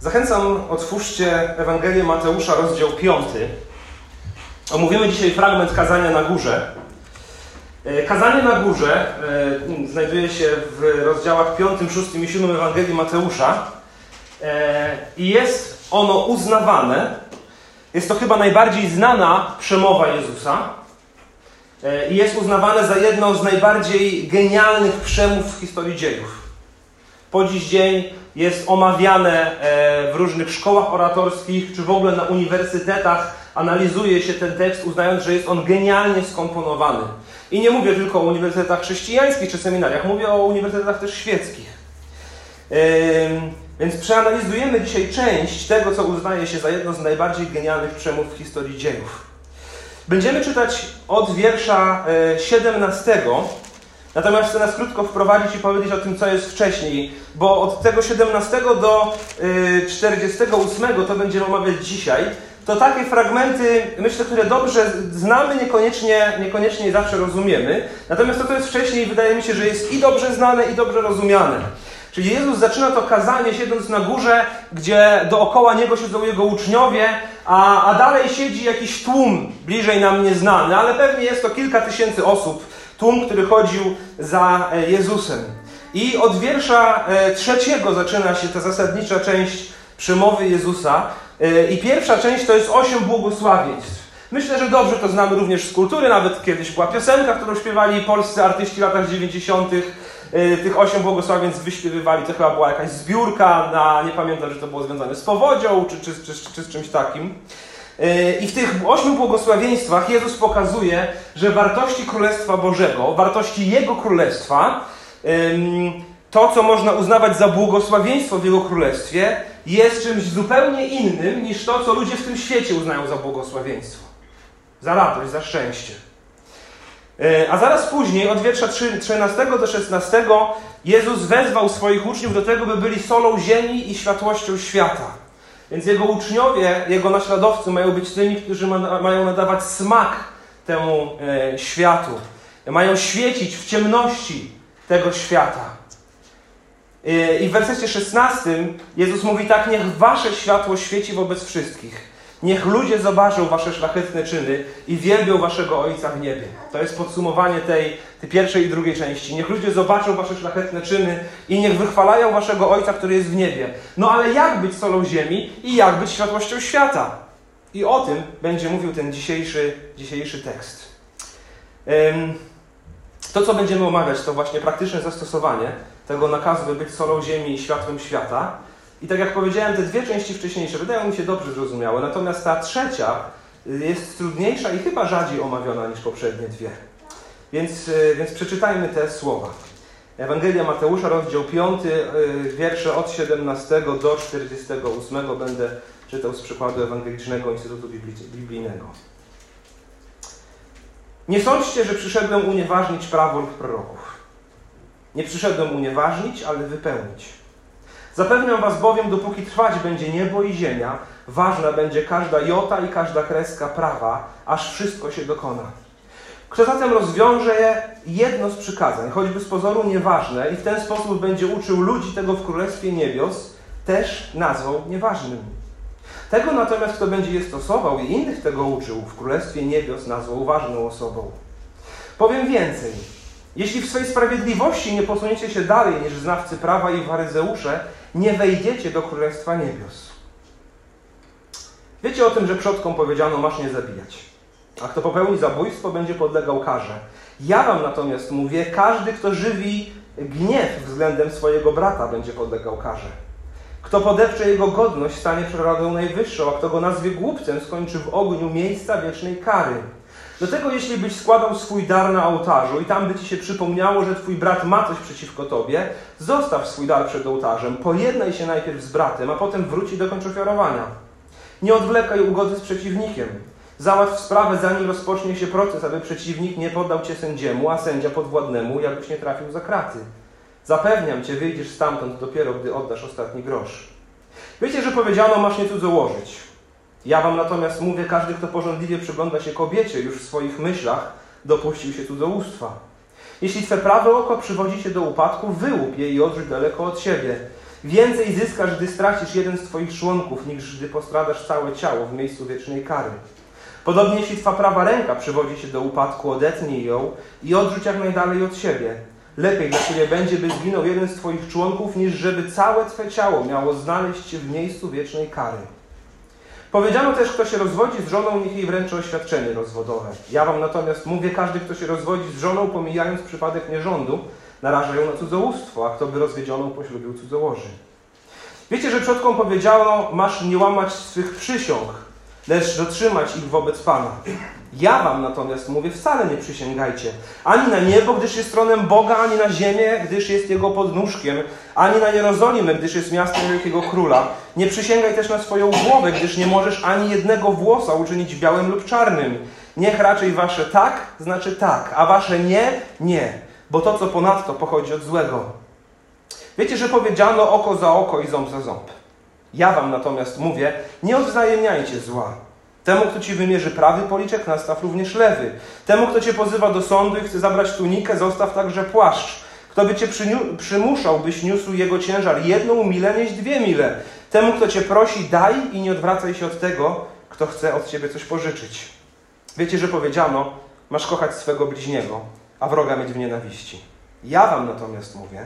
Zachęcam, otwórzcie Ewangelię Mateusza, rozdział 5. Omówimy dzisiaj fragment kazania na górze. E, kazanie na górze e, znajduje się w rozdziałach 5, 6 i 7 Ewangelii Mateusza e, i jest ono uznawane. Jest to chyba najbardziej znana przemowa Jezusa i jest uznawane za jedną z najbardziej genialnych przemów w historii dziejów. Po dziś dzień jest omawiane w różnych szkołach oratorskich, czy w ogóle na uniwersytetach analizuje się ten tekst, uznając, że jest on genialnie skomponowany. I nie mówię tylko o uniwersytetach chrześcijańskich czy seminariach, mówię o uniwersytetach też świeckich. Więc przeanalizujemy dzisiaj część tego, co uznaje się za jedno z najbardziej genialnych przemów w historii dziejów. Będziemy czytać od wiersza 17, e, natomiast chcę nas krótko wprowadzić i powiedzieć o tym, co jest wcześniej, bo od tego 17 do 48 e, to będziemy omawiać dzisiaj to takie fragmenty, myślę, które dobrze znamy, niekoniecznie, niekoniecznie zawsze rozumiemy. Natomiast to, co jest wcześniej, wydaje mi się, że jest i dobrze znane, i dobrze rozumiane. Czyli Jezus zaczyna to kazanie siedząc na górze, gdzie dookoła Niego siedzą Jego uczniowie, a, a dalej siedzi jakiś tłum, bliżej nam nieznany, ale pewnie jest to kilka tysięcy osób, tłum, który chodził za e, Jezusem. I od wiersza e, trzeciego zaczyna się ta zasadnicza część przemowy Jezusa, E, I pierwsza część to jest osiem błogosławieństw. Myślę, że dobrze to znamy również z kultury. Nawet kiedyś była piosenka, którą śpiewali polscy artyści w latach 90. E, tych osiem błogosławieństw wyśpiewywali. To chyba była jakaś zbiórka na, nie pamiętam, że to było związane z powodzią czy, czy, czy, czy z czymś takim. I w tych ośmiu błogosławieństwach Jezus pokazuje, że wartości Królestwa Bożego, wartości Jego Królestwa, to, co można uznawać za błogosławieństwo w Jego Królestwie, jest czymś zupełnie innym niż to, co ludzie w tym świecie uznają za błogosławieństwo. Za radość, za szczęście. E, a zaraz później, od wiersza 13 do 16, Jezus wezwał swoich uczniów do tego, by byli solą ziemi i światłością świata. Więc Jego uczniowie, Jego naśladowcy mają być tymi, którzy mają nadawać smak temu e, światu. Mają świecić w ciemności tego świata. I w wersecie 16 Jezus mówi tak: Niech wasze światło świeci wobec wszystkich. Niech ludzie zobaczą wasze szlachetne czyny i wielbią waszego Ojca w niebie. To jest podsumowanie tej, tej pierwszej i drugiej części. Niech ludzie zobaczą wasze szlachetne czyny i niech wychwalają waszego Ojca, który jest w niebie. No ale jak być solą ziemi i jak być światłością świata? I o tym będzie mówił ten dzisiejszy, dzisiejszy tekst. To, co będziemy omawiać, to właśnie praktyczne zastosowanie tego nakazu, by być solą ziemi i światłem świata. I tak jak powiedziałem, te dwie części wcześniejsze wydają mi się dobrze zrozumiałe, natomiast ta trzecia jest trudniejsza i chyba rzadziej omawiana niż poprzednie dwie. Więc, y, więc przeczytajmy te słowa. Ewangelia Mateusza, rozdział 5, y, wiersze od 17 do 48 będę czytał z przykładu Ewangelicznego Instytutu Biblijnego. Nie sądźcie, że przyszedłem unieważnić prawo lub proroków. Nie przyszedłem unieważnić, ale wypełnić. Zapewniam was bowiem, dopóki trwać będzie niebo i ziemia, ważna będzie każda jota i każda kreska prawa, aż wszystko się dokona. Kto zatem rozwiąże je jedno z przykazań, choćby z pozoru nieważne, i w ten sposób będzie uczył ludzi tego w Królestwie Niebios, też nazwał nieważnym. Tego natomiast, kto będzie je stosował i innych tego uczył, w Królestwie Niebios nazwał ważną osobą. Powiem więcej. Jeśli w swej sprawiedliwości nie posuniecie się dalej niż znawcy prawa i faryzeusze, nie wejdziecie do Królestwa Niebios. Wiecie o tym, że przodkom powiedziano, masz nie zabijać. A kto popełni zabójstwo, będzie podlegał karze. Ja wam natomiast mówię, każdy, kto żywi gniew względem swojego brata, będzie podlegał karze. Kto podepcze jego godność, stanie przed Radą Najwyższą, a kto go nazwie głupcem, skończy w ogniu miejsca wiecznej kary. Do tego, jeśli byś składał swój dar na ołtarzu i tam by ci się przypomniało, że twój brat ma coś przeciwko tobie, zostaw swój dar przed ołtarzem, pojednaj się najpierw z bratem, a potem wróć i dokończ ofiarowania. Nie odwlekaj ugody z przeciwnikiem. Załatw sprawę, zanim rozpocznie się proces, aby przeciwnik nie poddał cię sędziemu, a sędzia podwładnemu, jakbyś nie trafił za kraty. Zapewniam cię, wyjdziesz stamtąd dopiero, gdy oddasz ostatni grosz. Wiecie, że powiedziano, masz nie cudzołożyć. Ja wam natomiast mówię, każdy, kto porządliwie przygląda się kobiecie, już w swoich myślach dopuścił się cudzołóstwa. Jeśli twe prawe oko przywodzi cię do upadku, wyłup je i odrzuć daleko od siebie. Więcej zyskasz, gdy stracisz jeden z Twoich członków, niż gdy postradasz całe ciało w miejscu wiecznej kary. Podobnie jeśli Twa prawa ręka przywodzi się do upadku, odetnij ją i odrzuć jak najdalej od siebie. Lepiej dla Ciebie będzie, by zginął jeden z Twoich członków, niż żeby całe Twe ciało miało znaleźć się w miejscu wiecznej kary. Powiedziano też, kto się rozwodzi z żoną, niech jej wręczy oświadczenie rozwodowe. Ja wam natomiast mówię, każdy, kto się rozwodzi z żoną, pomijając przypadek nierządu, naraża ją na cudzołóstwo, a kto by rozwiedzioną poślubił cudzołoży. Wiecie, że przodkom powiedziano, masz nie łamać swych przysiąg, lecz dotrzymać ich wobec Pana. Ja wam natomiast mówię, wcale nie przysięgajcie. Ani na niebo, gdyż jest tronem Boga, ani na ziemię, gdyż jest Jego podnóżkiem, ani na Jerozolimę, gdyż jest miastem Wielkiego Króla. Nie przysięgaj też na swoją głowę, gdyż nie możesz ani jednego włosa uczynić białym lub czarnym. Niech raczej wasze tak znaczy tak, a wasze nie, nie, bo to, co ponadto, pochodzi od złego. Wiecie, że powiedziano oko za oko i ząb za ząb. Ja wam natomiast mówię, nie odwzajemniajcie zła. Temu, kto ci wymierzy prawy policzek, nastaw również lewy. Temu, kto cię pozywa do sądu i chce zabrać tunikę, zostaw także płaszcz. Kto by cię przymuszał, byś niósł jego ciężar jedną milę, nieś dwie mile. Temu, kto cię prosi, daj i nie odwracaj się od tego, kto chce od ciebie coś pożyczyć. Wiecie, że powiedziano, masz kochać swego bliźniego, a wroga mieć w nienawiści. Ja wam natomiast mówię,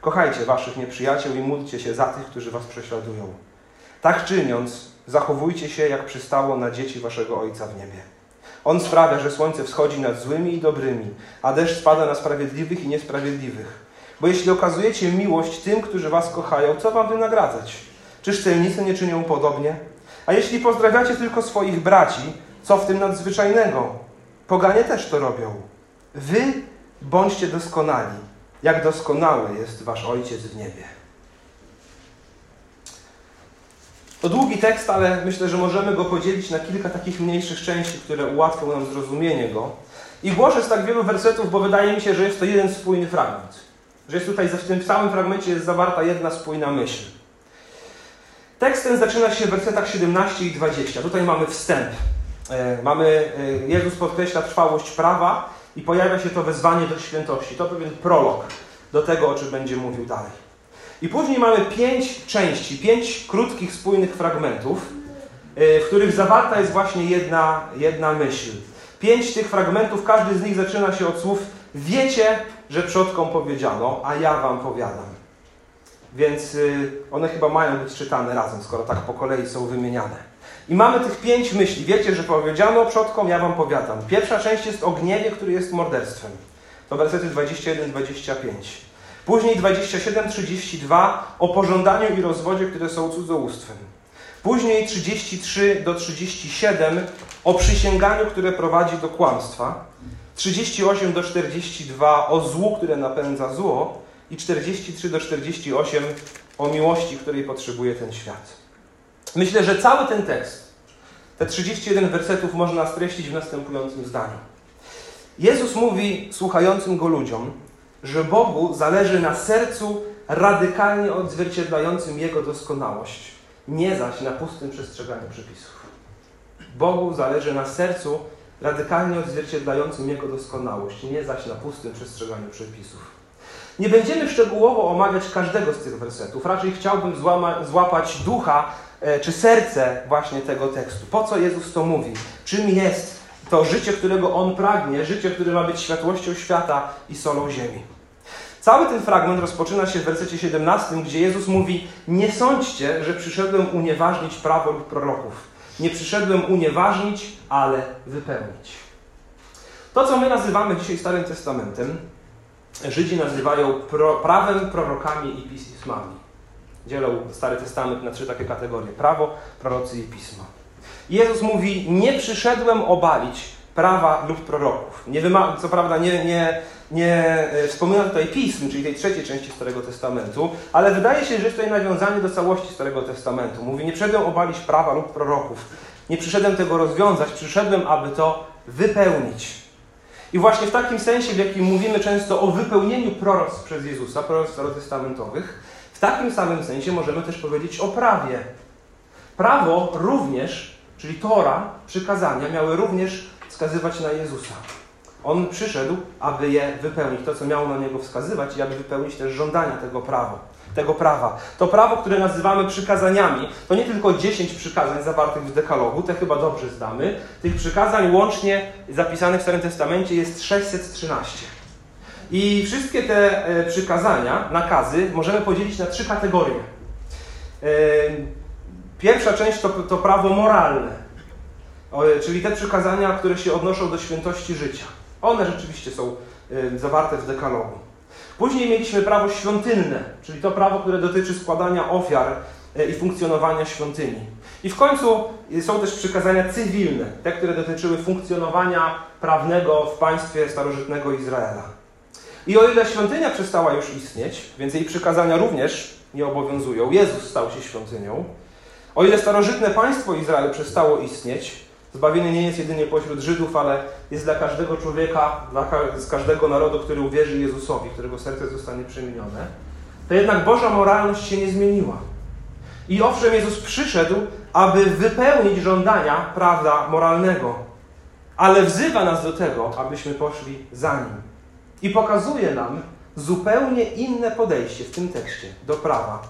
kochajcie waszych nieprzyjaciół i módlcie się za tych, którzy was prześladują. Tak czyniąc, zachowujcie się, jak przystało na dzieci waszego Ojca w niebie. On sprawia, że słońce wschodzi nad złymi i dobrymi, a deszcz spada na sprawiedliwych i niesprawiedliwych. Bo jeśli okazujecie miłość tym, którzy was kochają, co wam wynagradzać? Czyż celnicy nie czynią podobnie? A jeśli pozdrawiacie tylko swoich braci, co w tym nadzwyczajnego? Poganie też to robią. Wy bądźcie doskonali, jak doskonały jest wasz Ojciec w niebie. To długi tekst, ale myślę, że możemy go podzielić na kilka takich mniejszych części, które ułatwią nam zrozumienie go. I głoszę z tak wielu wersetów, bo wydaje mi się, że jest to jeden spójny fragment. Że jest tutaj, w tym całym fragmencie jest zawarta jedna spójna myśl. Tekst ten zaczyna się w wersetach 17 i 20. Tutaj mamy wstęp. E, mamy, e, Jezus podkreśla trwałość prawa i pojawia się to wezwanie do świętości. To pewien prolog do tego, o czym będzie mówił dalej. I później mamy pięć części, pięć krótkich, spójnych fragmentów, e, w których zawarta jest właśnie jedna, jedna myśl. Pięć tych fragmentów, każdy z nich zaczyna się od słów Wiecie, że przodkom powiedziano, a ja wam powiadam. Więc y, one chyba mają być czytane razem, skoro tak po kolei są wymieniane. I mamy tych pięć myśli. Wiecie, że powiedziano przodkom, ja wam powiadam. Pierwsza część jest o gniewie, który jest morderstwem. To wersety 21-25. Później 27-32 o pożądaniu i rozwodzie, które są cudzołóstwem. Później 33 do 37 o przysięganiu, które prowadzi do kłamstwa. 38 do 42 o złu, które napędza zło. I 43 do 48 o miłości, której potrzebuje ten świat. Myślę, że cały ten tekst, te 31 wersetów można streścić w następującym zdaniu. Jezus mówi słuchającym go ludziom, że Bogu zależy na sercu radykalnie odzwierciedlającym Jego doskonałość, nie zaś na pustym przestrzeganiu przepisów. Bogu zależy na sercu radykalnie odzwierciedlającym Jego doskonałość, nie zaś na pustym przestrzeganiu przepisów. Nie będziemy szczegółowo omawiać każdego z tych wersetów. Raczej chciałbym złama, złapać ducha e, czy serce właśnie tego tekstu. Po co Jezus to mówi? Czym jest to życie, którego On pragnie, życie, które ma być światłością świata i solą ziemi? Cały ten fragment rozpoczyna się w wersecie 17, gdzie Jezus mówi: Nie sądźcie, że przyszedłem unieważnić prawo lub proroków. Nie przyszedłem unieważnić, ale wypełnić. To, co my nazywamy dzisiaj Starym Testamentem, Żydzi nazywają pro, prawem, prorokami i pismami. Dzielą Stary Testament na trzy takie kategorie: prawo, prorocy i pismo. Jezus mówi: Nie przyszedłem obalić prawa lub proroków. Nie co prawda nie, nie, nie e, wspomina tutaj pism, czyli tej trzeciej części Starego Testamentu, ale wydaje się, że jest tutaj nawiązanie do całości Starego Testamentu. Mówi, nie przyszedłem obalić prawa lub proroków. Nie przyszedłem tego rozwiązać, przyszedłem, aby to wypełnić. I właśnie w takim sensie, w jakim mówimy często o wypełnieniu proroc przez Jezusa, proroc starotestamentowych, w takim samym sensie możemy też powiedzieć o prawie. Prawo również, czyli Tora, przykazania, miały również wskazywać na Jezusa. On przyszedł, aby je wypełnić, to co miało na niego wskazywać i aby wypełnić też żądania tego prawa. tego prawa. To prawo, które nazywamy przykazaniami, to nie tylko 10 przykazań zawartych w dekalogu, te chyba dobrze zdamy. Tych przykazań łącznie zapisanych w Starym Testamencie jest 613. I wszystkie te e, przykazania, nakazy możemy podzielić na trzy kategorie. E, pierwsza część to, to prawo moralne, czyli te przykazania, które się odnoszą do świętości życia. One rzeczywiście są e, zawarte w dekalogu. Później mieliśmy prawo świątynne, czyli to prawo, które dotyczy składania ofiar i funkcjonowania świątyni. I w końcu są też przykazania cywilne, te, które dotyczyły funkcjonowania prawnego w państwie starożytnego Izraela. I o ile świątynia przestała już istnieć, więc jej przykazania również nie obowiązują, Jezus stał się świątynią, o ile starożytne państwo Izrael przestało istnieć, zbawienie nie jest jedynie pośród Żydów, ale jest dla każdego człowieka, dla każdego narodu, który uwierzy Jezusowi, którego serce zostanie przemienione, to jednak Boża moralność się nie zmieniła. I owszem, Jezus przyszedł, aby wypełnić żądania prawda moralnego, ale wzywa nas do tego, abyśmy poszli za nim. I pokazuje nam zupełnie inne podejście w tym tekście do prawa,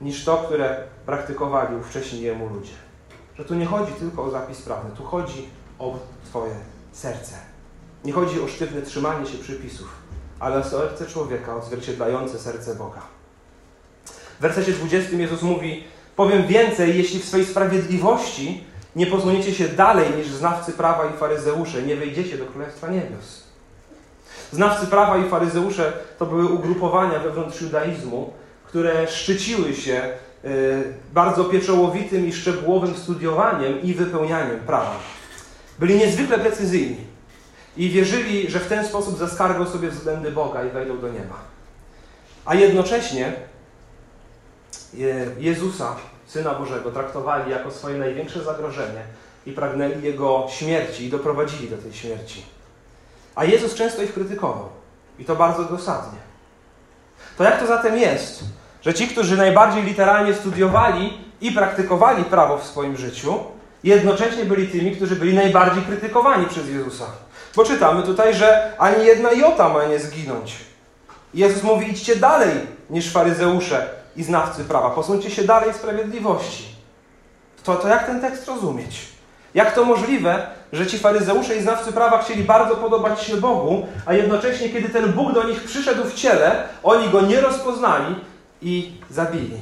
niż to, które praktykowali wcześniej jemu ludzie. Że tu nie chodzi tylko o zapis prawny, tu chodzi o Twoje serce. Nie chodzi o sztywne trzymanie się przypisów, ale o serce człowieka odzwierciedlające serce Boga. W wersecie 20 Jezus mówi: Powiem więcej, jeśli w swojej sprawiedliwości nie posuniecie się dalej niż znawcy prawa i faryzeusze, nie wejdziecie do Królestwa Niebios. Znawcy prawa i faryzeusze to były ugrupowania wewnątrz judaizmu, które szczyciły się bardzo pieczołowitym i szczegółowym studiowaniem i wypełnianiem prawa. Byli niezwykle precyzyjni i wierzyli, że w ten sposób zaskargą sobie względy Boga i wejdą do nieba. A jednocześnie Jezusa, Syna Bożego, traktowali jako swoje największe zagrożenie i pragnęli Jego śmierci i doprowadzili do tej śmierci. A Jezus często ich krytykował. I to bardzo dosadnie. To jak to zatem jest, że ci, którzy najbardziej literalnie studiowali i praktykowali prawo w swoim życiu, jednocześnie byli tymi, którzy byli najbardziej krytykowani przez Jezusa? Bo czytamy tutaj, że ani jedna jota ma nie zginąć. Jezus mówi: idźcie dalej niż faryzeusze i znawcy prawa. Posuńcie się dalej w sprawiedliwości. To, to jak ten tekst rozumieć? Jak to możliwe, że ci faryzeusze i znawcy prawa chcieli bardzo podobać się Bogu, a jednocześnie, kiedy ten Bóg do nich przyszedł w ciele, oni go nie rozpoznali i zabili?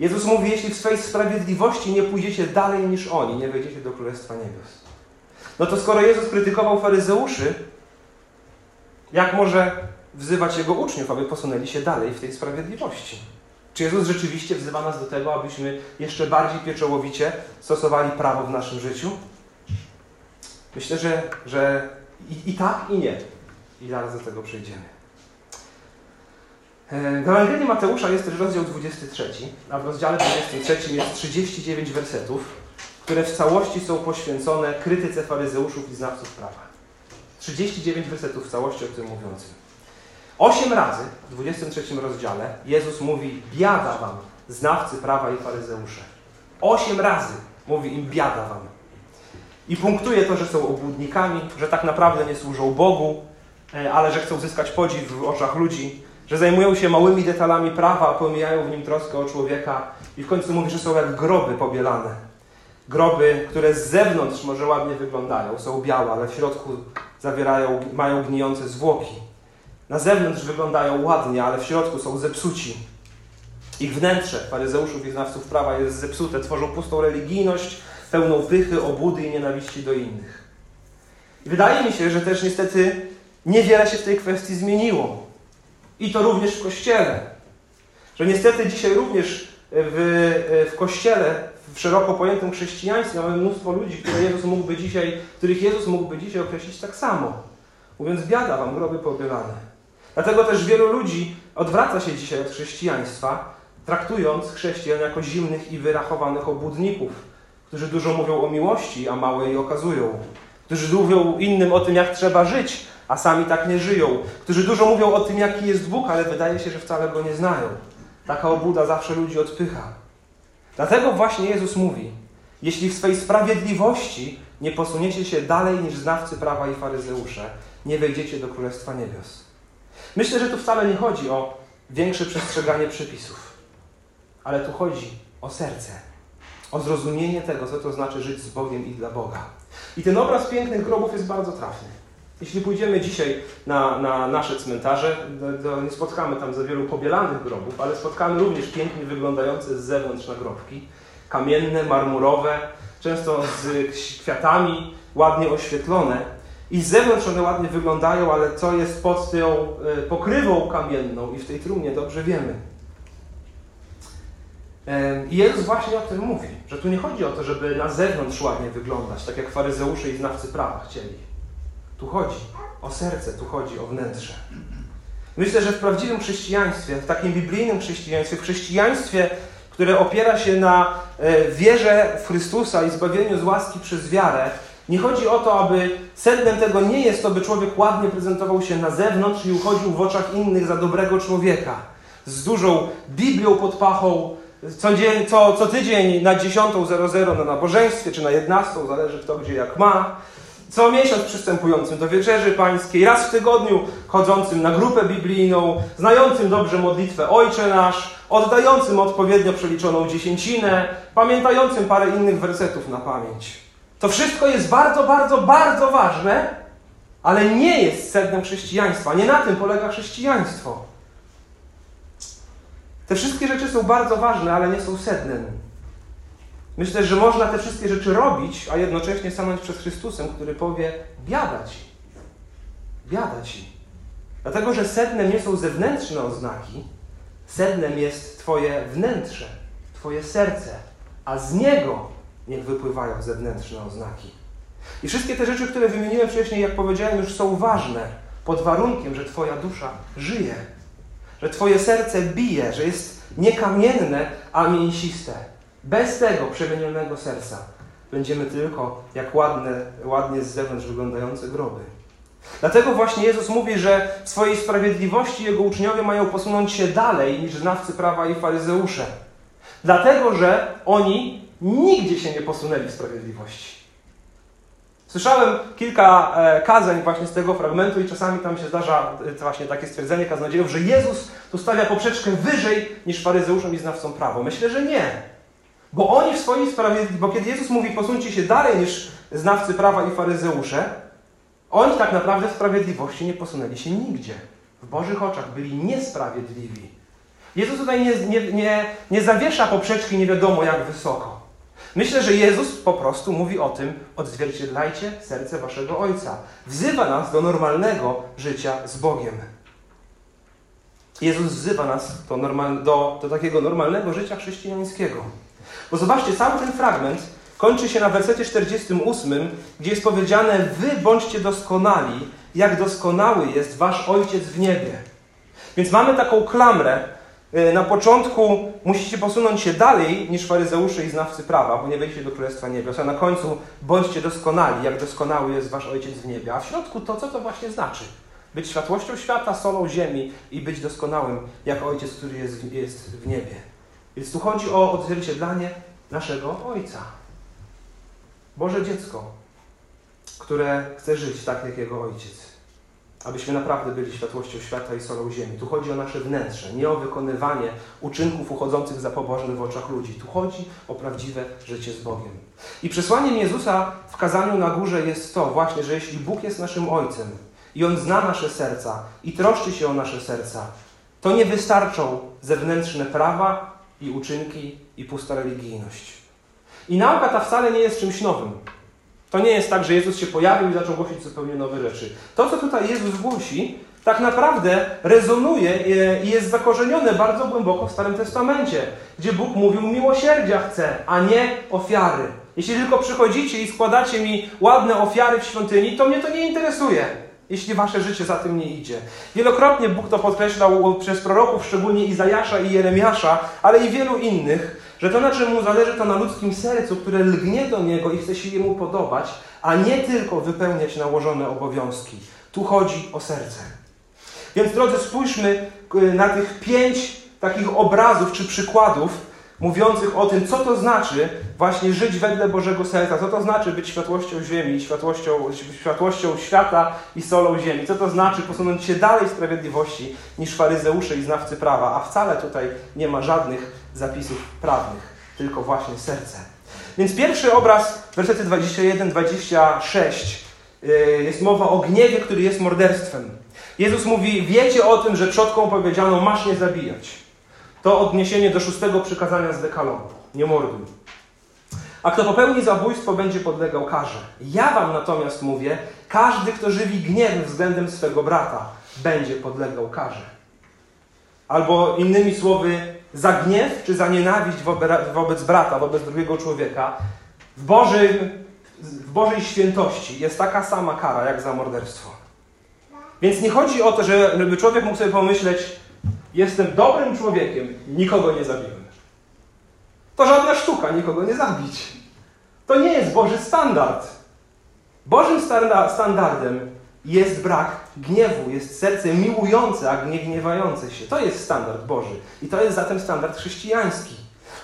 Jezus mówi, jeśli w swojej sprawiedliwości nie pójdziecie dalej niż oni, nie wejdziecie do Królestwa Niebios. No to skoro Jezus krytykował faryzeuszy, jak może wzywać Jego uczniów, aby posunęli się dalej w tej sprawiedliwości? Czy Jezus rzeczywiście wzywa nas do tego, abyśmy jeszcze bardziej pieczołowicie stosowali prawo w naszym życiu? Myślę, że, że i, i tak, i nie. I zaraz do tego przejdziemy. E, w Ewangelii Mateusza jest też rozdział 23, a w rozdziale 23 jest 39 wersetów, które w całości są poświęcone krytyce faryzeuszów i znawców prawa. 39 wersetów w całości o tym mówiącym. Osiem razy w 23 rozdziale Jezus mówi: Biada wam, znawcy prawa i faryzeusze. Osiem razy mówi im: Biada wam. I punktuje to, że są obłudnikami, że tak naprawdę nie służą Bogu, e, ale że chcą zyskać podziw w oczach ludzi, że zajmują się małymi detalami prawa, pomijają w nim troskę o człowieka. I w końcu mówi, że są jak groby pobielane. Groby, które z zewnątrz może ładnie wyglądają, są białe, ale w środku zawierają, mają gnijące zwłoki. Na zewnątrz wyglądają ładnie, ale w środku są zepsuci. Ich wnętrze, faryzeuszów i znawców prawa, jest zepsute. Tworzą pustą religijność, pełną pychy, obudy i nienawiści do innych. I wydaje mi się, że też niestety niewiele się w tej kwestii zmieniło. I to również w Kościele. Że niestety dzisiaj również w, w Kościele, w szeroko pojętym chrześcijaństwie mamy mnóstwo ludzi, które Jezus mógłby dzisiaj, których Jezus mógłby dzisiaj określić tak samo. Mówiąc, biada wam, groby pobielane. Dlatego też wielu ludzi odwraca się dzisiaj od chrześcijaństwa, traktując chrześcijan jako zimnych i wyrachowanych obłudników, którzy dużo mówią o miłości, a mało jej okazują, którzy mówią innym o tym, jak trzeba żyć, a sami tak nie żyją, którzy dużo mówią o tym, jaki jest Bóg, ale wydaje się, że wcale go nie znają. Taka obłuda zawsze ludzi odpycha. Dlatego właśnie Jezus mówi: Jeśli w swej sprawiedliwości nie posuniecie się dalej niż znawcy prawa i faryzeusze, nie wejdziecie do Królestwa Niebios. Myślę, że tu wcale nie chodzi o większe przestrzeganie przepisów. Ale tu chodzi o serce, o zrozumienie tego, co to znaczy żyć z Bogiem i dla Boga. I ten obraz pięknych grobów jest bardzo trafny. Jeśli pójdziemy dzisiaj na, na nasze cmentarze, to, nie spotkamy tam za wielu pobielanych grobów, ale spotkamy również pięknie wyglądające z zewnątrz nagrobki. Kamienne, marmurowe, często z kwiatami, ładnie oświetlone. I z zewnątrz one ładnie wyglądają, ale co jest pod tą e, pokrywą kamienną i w tej trumnie dobrze wiemy. I Jezus właśnie o tym mówi, że tu nie chodzi o to, żeby na zewnątrz ładnie wyglądać, tak jak faryzeusze i znawcy prawa chcieli. Tu chodzi o serce, tu chodzi o wnętrze. Myślę, że w prawdziwym chrześcijaństwie, w takim biblijnym chrześcijaństwie, w chrześcijaństwie, które opiera się na e, wierze w Chrystusa i zbawieniu z łaski przez wiarę, nie chodzi o to, aby sednem tego nie jest to, by człowiek ładnie prezentował się na zewnątrz i uchodził w oczach innych za dobrego człowieka. Z dużą Biblią pod pachą, co, dzień, co, co tydzień na 10.00 na nabożeństwie, czy na 11.00, zależy kto gdzie jak ma. Co miesiąc przystępującym do wieczerzy pańskiej, raz w tygodniu chodzącym na grupę biblijną, znającym dobrze modlitwę Ojcze Nasz, oddającym odpowiednio przeliczoną dziesięcinę, pamiętającym parę innych wersetów na pamięć. To wszystko jest bardzo, bardzo, bardzo ważne, ale nie jest sednem chrześcijaństwa. Nie na tym polega chrześcijaństwo. Te wszystkie rzeczy są bardzo ważne, ale nie są sednem. Myślę, że można te wszystkie rzeczy robić, a jednocześnie stanąć przed Chrystusem, który powie: Biada ci. Biada ci. Dlatego, że sednem nie są zewnętrzne oznaki, sednem jest Twoje wnętrze, Twoje serce, a z niego niech wypływają zewnętrzne oznaki. I wszystkie te rzeczy, które wymieniłem wcześniej, jak powiedziałem, już są ważne, pod warunkiem, że Twoja dusza żyje, że Twoje serce bije, że jest nie kamienne, a mięsiste. Bez tego przemienionego serca będziemy tylko jak ładne, ładnie z zewnątrz wyglądające groby. Dlatego właśnie Jezus mówi, że w swojej sprawiedliwości Jego uczniowie mają posunąć się dalej niż znawcy prawa i faryzeusze. Dlatego, że oni nigdzie się nie posunęli w sprawiedliwości. Słyszałem kilka e, kazań właśnie z tego fragmentu i czasami tam się zdarza e, właśnie takie stwierdzenie kaznodziejów, że Jezus tu stawia poprzeczkę wyżej niż faryzeuszom i znawcom prawa. Myślę, że nie. Bo oni w swojej sprawiedliwości, bo kiedy Jezus mówi posuńcie się dalej niż znawcy prawa i faryzeusze, oni tak naprawdę w sprawiedliwości nie posunęli się nigdzie. W Bożych oczach byli niesprawiedliwi. Jezus tutaj nie, nie, nie, nie zawiesza poprzeczki nie wiadomo jak wysoko. Myślę, że Jezus po prostu mówi o tym, odzwierciedlajcie serce waszego Ojca. Wzywa nas do normalnego życia z Bogiem. Jezus wzywa nas do, normal, do, do takiego normalnego życia chrześcijańskiego. Bo zobaczcie, cały ten fragment kończy się na wersecie 48, gdzie jest powiedziane: Wy bądźcie doskonali, jak doskonały jest wasz Ojciec w niebie. Więc mamy taką klamrę. Y, na początku musicie posunąć się dalej niż faryzeusze i znawcy prawa, bo nie wejdziecie do Królestwa Niebios, a na końcu bądźcie doskonali, jak doskonały jest wasz Ojciec w niebie. A w środku to, co to właśnie znaczy? Być światłością świata, solą ziemi i być doskonałym, jak Ojciec, który jest, jest w niebie. Więc tu chodzi o odzwierciedlanie naszego Ojca. Boże dziecko, które chce żyć tak jak Jego Ojciec. Abyśmy naprawdę byli światłością świata i solą ziemi. Tu chodzi o nasze wnętrze, nie o wykonywanie uczynków uchodzących za pobożnych w oczach ludzi. Tu chodzi o prawdziwe życie z Bogiem. I przesłaniem Jezusa w kazaniu na górze jest to właśnie, że jeśli Bóg jest naszym Ojcem i On zna nasze serca i troszczy się o nasze serca, to nie wystarczą zewnętrzne prawa i uczynki i pusta religijność. I nauka ta wcale nie jest czymś nowym. To nie jest tak, że Jezus się pojawił i zaczął głosić zupełnie nowe rzeczy. To, co tutaj Jezus głosi, tak naprawdę rezonuje i jest zakorzenione bardzo głęboko w Starym Testamencie, gdzie Bóg mówił miłosierdzia chce, a nie ofiary. Jeśli tylko przychodzicie i składacie mi ładne ofiary w świątyni, to mnie to nie interesuje, jeśli wasze życie za tym nie idzie. Wielokrotnie Bóg to podkreślał przez proroków, szczególnie Izajasza i Jeremiasza, ale i wielu innych, że to, na czym mu zależy, to na ludzkim sercu, które lgnie do niego i chce się jemu podobać, a nie tylko wypełniać nałożone obowiązki. Tu chodzi o serce. Więc drodzy, spójrzmy y, na tych pięć takich obrazów czy przykładów, mówiących o tym, co to znaczy właśnie żyć wedle Bożego serca, co to znaczy być światłością ziemi, światłością, światłością świata i solą ziemi, co to znaczy posunąć się dalej sprawiedliwości niż faryzeusze i znawcy prawa, a wcale tutaj nie ma żadnych zapisów prawnych, tylko właśnie serce. Więc pierwszy obraz, wersety 21-26, y, jest mowa o gniewie, który jest morderstwem. Jezus mówi, wiecie o tym, że przodkom powiedziano, masz nie zabijać. To odniesienie do szóstego przykazania z dekalogu. Nie morduj. A kto popełni zabójstwo, będzie podlegał karze. Ja wam natomiast mówię, każdy, kto żywi gniew względem swego brata, będzie podlegał karze. Albo innymi słowy, za gniew czy za nienawiść wobec brata, wobec drugiego człowieka, w, Bożym, w Bożej świętości jest taka sama kara jak za morderstwo. Więc nie chodzi o to, żeby człowiek mógł sobie pomyśleć, jestem dobrym człowiekiem, nikogo nie zabiłem. To żadna sztuka, nikogo nie zabić. To nie jest Boży standard. Bożym standardem jest brak gniewu, jest serce miłujące, a nie gniewające się. To jest standard Boży. I to jest zatem standard chrześcijański.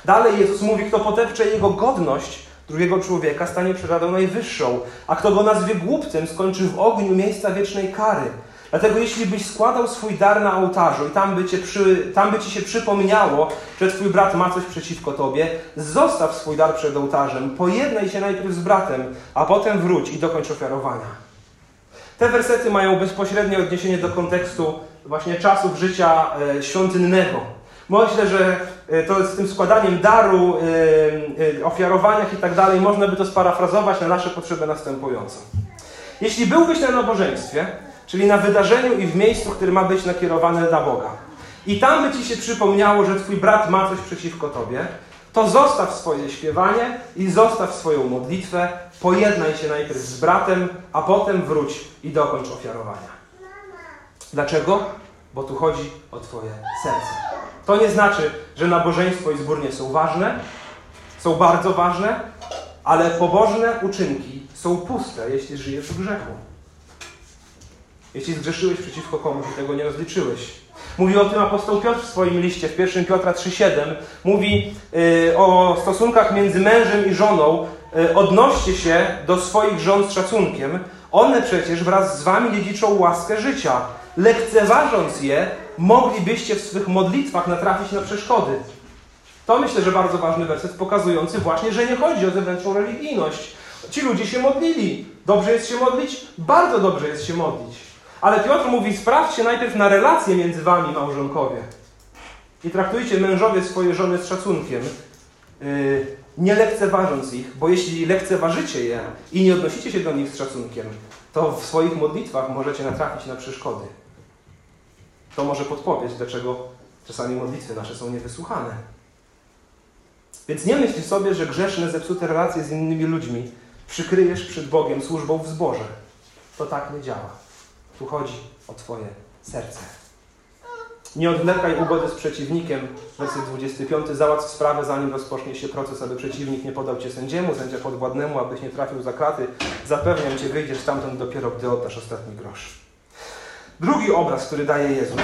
Dalej Jezus mówi, kto potepcze jego godność drugiego człowieka, stanie przed Radą Najwyższą, a kto go nazwie głupcem, skończy w ogniu miejsca wiecznej kary. Dlatego jeśli byś składał swój dar na ołtarzu i tam by, cię przy, tam by ci się przypomniało, że twój brat ma coś przeciwko tobie, zostaw swój dar przed ołtarzem, pojednaj się najpierw z bratem, a potem wróć i dokończ ofiarowania. Te wersety mają bezpośrednie odniesienie do kontekstu właśnie czasów życia e, świątynnego. Myślę, że e, to z tym składaniem daru, e, ofiarowaniach i tak dalej, można by to sparafrazować na nasze potrzeby następująco. Jeśli byłbyś na nabożeństwie, czyli na wydarzeniu i w miejscu, które ma być nakierowane na Boga. I tam by ci się przypomniało, że twój brat ma coś przeciwko tobie, to zostaw swoje śpiewanie i zostaw swoją modlitwę, pojednaj się najpierw z bratem, a potem wróć i dokończ ofiarowania. Dlaczego? Bo tu chodzi o Twoje serce. To nie znaczy, że nabożeństwo i zbór nie są ważne, są bardzo ważne, ale pobożne uczynki są puste, jeśli żyjesz w grzechu. Jeśli zgrzeszyłeś przeciwko komuś i tego nie rozliczyłeś. Mówi o tym apostoł Piotr w swoim liście, w 1 Piotra 3,7. Mówi yy, o stosunkach między mężem i żoną. Yy, odnoście się do swoich żon z szacunkiem. One przecież wraz z wami dziedziczą łaskę życia. Lekceważąc je, moglibyście w swych modlitwach natrafić na przeszkody. To myślę, że bardzo ważny werset pokazujący właśnie, że nie chodzi o zewnętrzną religijność. Ci ludzie się modlili. Dobrze jest się modlić? Bardzo dobrze jest się modlić. Ale Piotr mówi, sprawdźcie najpierw na relacje między wami, małżonkowie. I traktujcie mężowie swoje żony z szacunkiem, yy, nie lekceważąc ich, bo jeśli lekceważycie je i nie odnosicie się do nich z szacunkiem, to w swoich modlitwach możecie natrafić na przeszkody. To może podpowiedź, dlaczego czasami modlitwy nasze są niewysłuchane. Więc nie myśl sobie, że grzeszne, zepsute relacje z innymi ludźmi przykryjesz przed Bogiem służbą w zborze. To tak nie działa. Tu chodzi o Twoje serce. Nie odwlekaj ugody z przeciwnikiem. Werset 25. Załatw sprawę, zanim rozpocznie się proces, aby przeciwnik nie podał Cię sędziemu, sędzia podwładnemu, abyś nie trafił za kraty. Zapewniam Cię, wyjdziesz stamtąd dopiero, gdy oddasz ostatni grosz. Drugi obraz, który daje Jezus,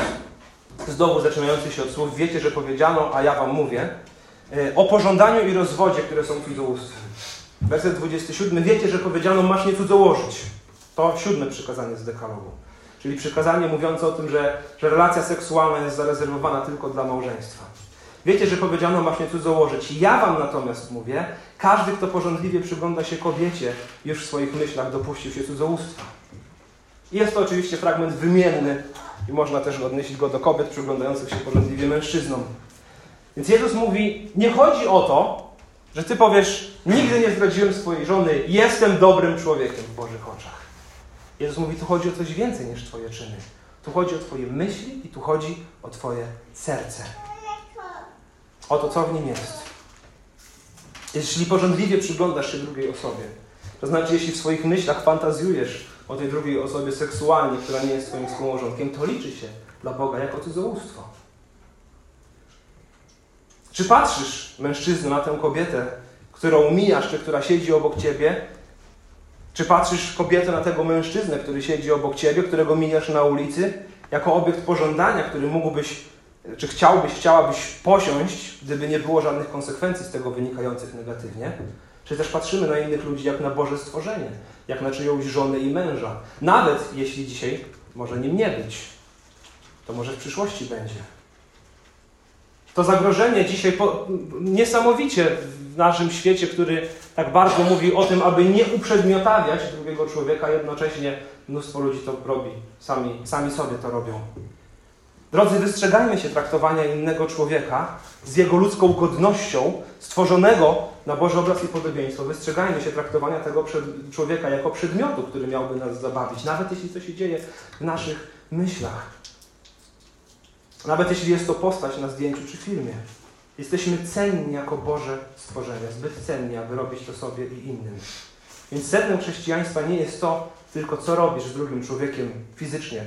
znowu zaczynający się od słów, wiecie, że powiedziano, a ja Wam mówię, e, o pożądaniu i rozwodzie, które są cudzołóstwem. Werset 27. Wiecie, że powiedziano, masz nie cudzołożyć. To siódme przykazanie z dekalogu. Czyli przykazanie mówiące o tym, że, że relacja seksualna jest zarezerwowana tylko dla małżeństwa. Wiecie, że powiedziano masz nie cudzołożyć. Ja wam natomiast mówię, każdy, kto porządliwie przygląda się kobiecie, już w swoich myślach dopuścił się cudzołóstwa. Jest to oczywiście fragment wymienny i można też odnieść go do kobiet przyglądających się porządliwie mężczyznom. Więc Jezus mówi, nie chodzi o to, że ty powiesz, nigdy nie zdradziłem swojej żony, jestem dobrym człowiekiem w Bożych oczach. Jezus mówi, tu chodzi o coś więcej niż Twoje czyny. Tu chodzi o Twoje myśli i tu chodzi o Twoje serce. O to, co w nim jest. Jeśli porządliwie przyglądasz się drugiej osobie, to znaczy, jeśli w swoich myślach fantazjujesz o tej drugiej osobie seksualnie, która nie jest Twoim współmałżonkiem, to liczy się dla Boga jako cudzołóstwo. Czy patrzysz, mężczyzno, na tę kobietę, którą mijasz, czy która siedzi obok Ciebie czy patrzysz kobietę na tego mężczyznę, który siedzi obok ciebie, którego mijasz na ulicy, jako obiekt pożądania, który mógłbyś czy chciałbyś, chciałabyś posiąść, gdyby nie było żadnych konsekwencji z tego wynikających negatywnie? Czy też patrzymy na innych ludzi jak na Boże stworzenie, jak na czyjąś żonę i męża? Nawet jeśli dzisiaj może nim nie być, to może w przyszłości będzie. To zagrożenie dzisiaj po, niesamowicie w naszym świecie, który tak bardzo mówi o tym, aby nie uprzedmiotawiać drugiego człowieka, jednocześnie mnóstwo ludzi to robi, sami, sami sobie to robią. Drodzy, wystrzegajmy się traktowania innego człowieka z jego ludzką godnością, stworzonego na Boży obraz i podobieństwo. Wystrzegajmy się traktowania tego człowieka jako przedmiotu, który miałby nas zabawić, nawet jeśli to się dzieje w naszych myślach. Nawet jeśli jest to postać na zdjęciu czy filmie. Jesteśmy cenni jako Boże stworzenie, zbyt cenni, aby robić to sobie i innym. Więc sednem chrześcijaństwa nie jest to tylko, co robisz z drugim człowiekiem fizycznie,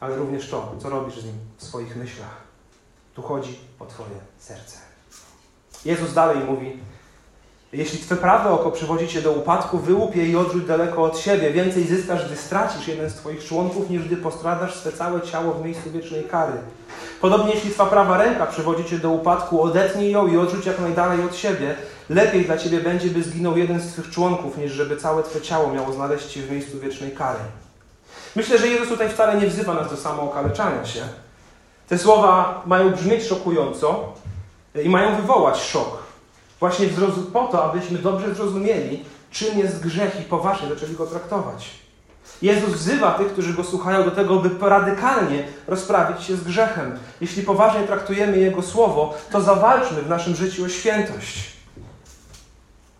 ale również to, co robisz z nim w swoich myślach. Tu chodzi o Twoje serce. Jezus dalej mówi, jeśli Twe prawe oko przywodzi Cię do upadku, wyłup je i odrzuć daleko od siebie. Więcej zyskasz, gdy stracisz jeden z Twoich członków, niż gdy postradasz swe całe ciało w miejscu wiecznej kary. Podobnie jeśli Twa prawa ręka przywodzi Cię do upadku, odetnij ją i odrzuć jak najdalej od siebie. Lepiej dla Ciebie będzie, by zginął jeden z Twych członków, niż żeby całe Twe ciało miało znaleźć się w miejscu wiecznej kary. Myślę, że Jezus tutaj wcale nie wzywa nas do samookaleczania się. Te słowa mają brzmieć szokująco i mają wywołać szok. Właśnie po to, abyśmy dobrze zrozumieli, czym jest grzech i poważnie zaczęli go traktować. Jezus wzywa tych, którzy go słuchają, do tego, by radykalnie rozprawić się z grzechem. Jeśli poważnie traktujemy Jego słowo, to zawalczmy w naszym życiu o świętość.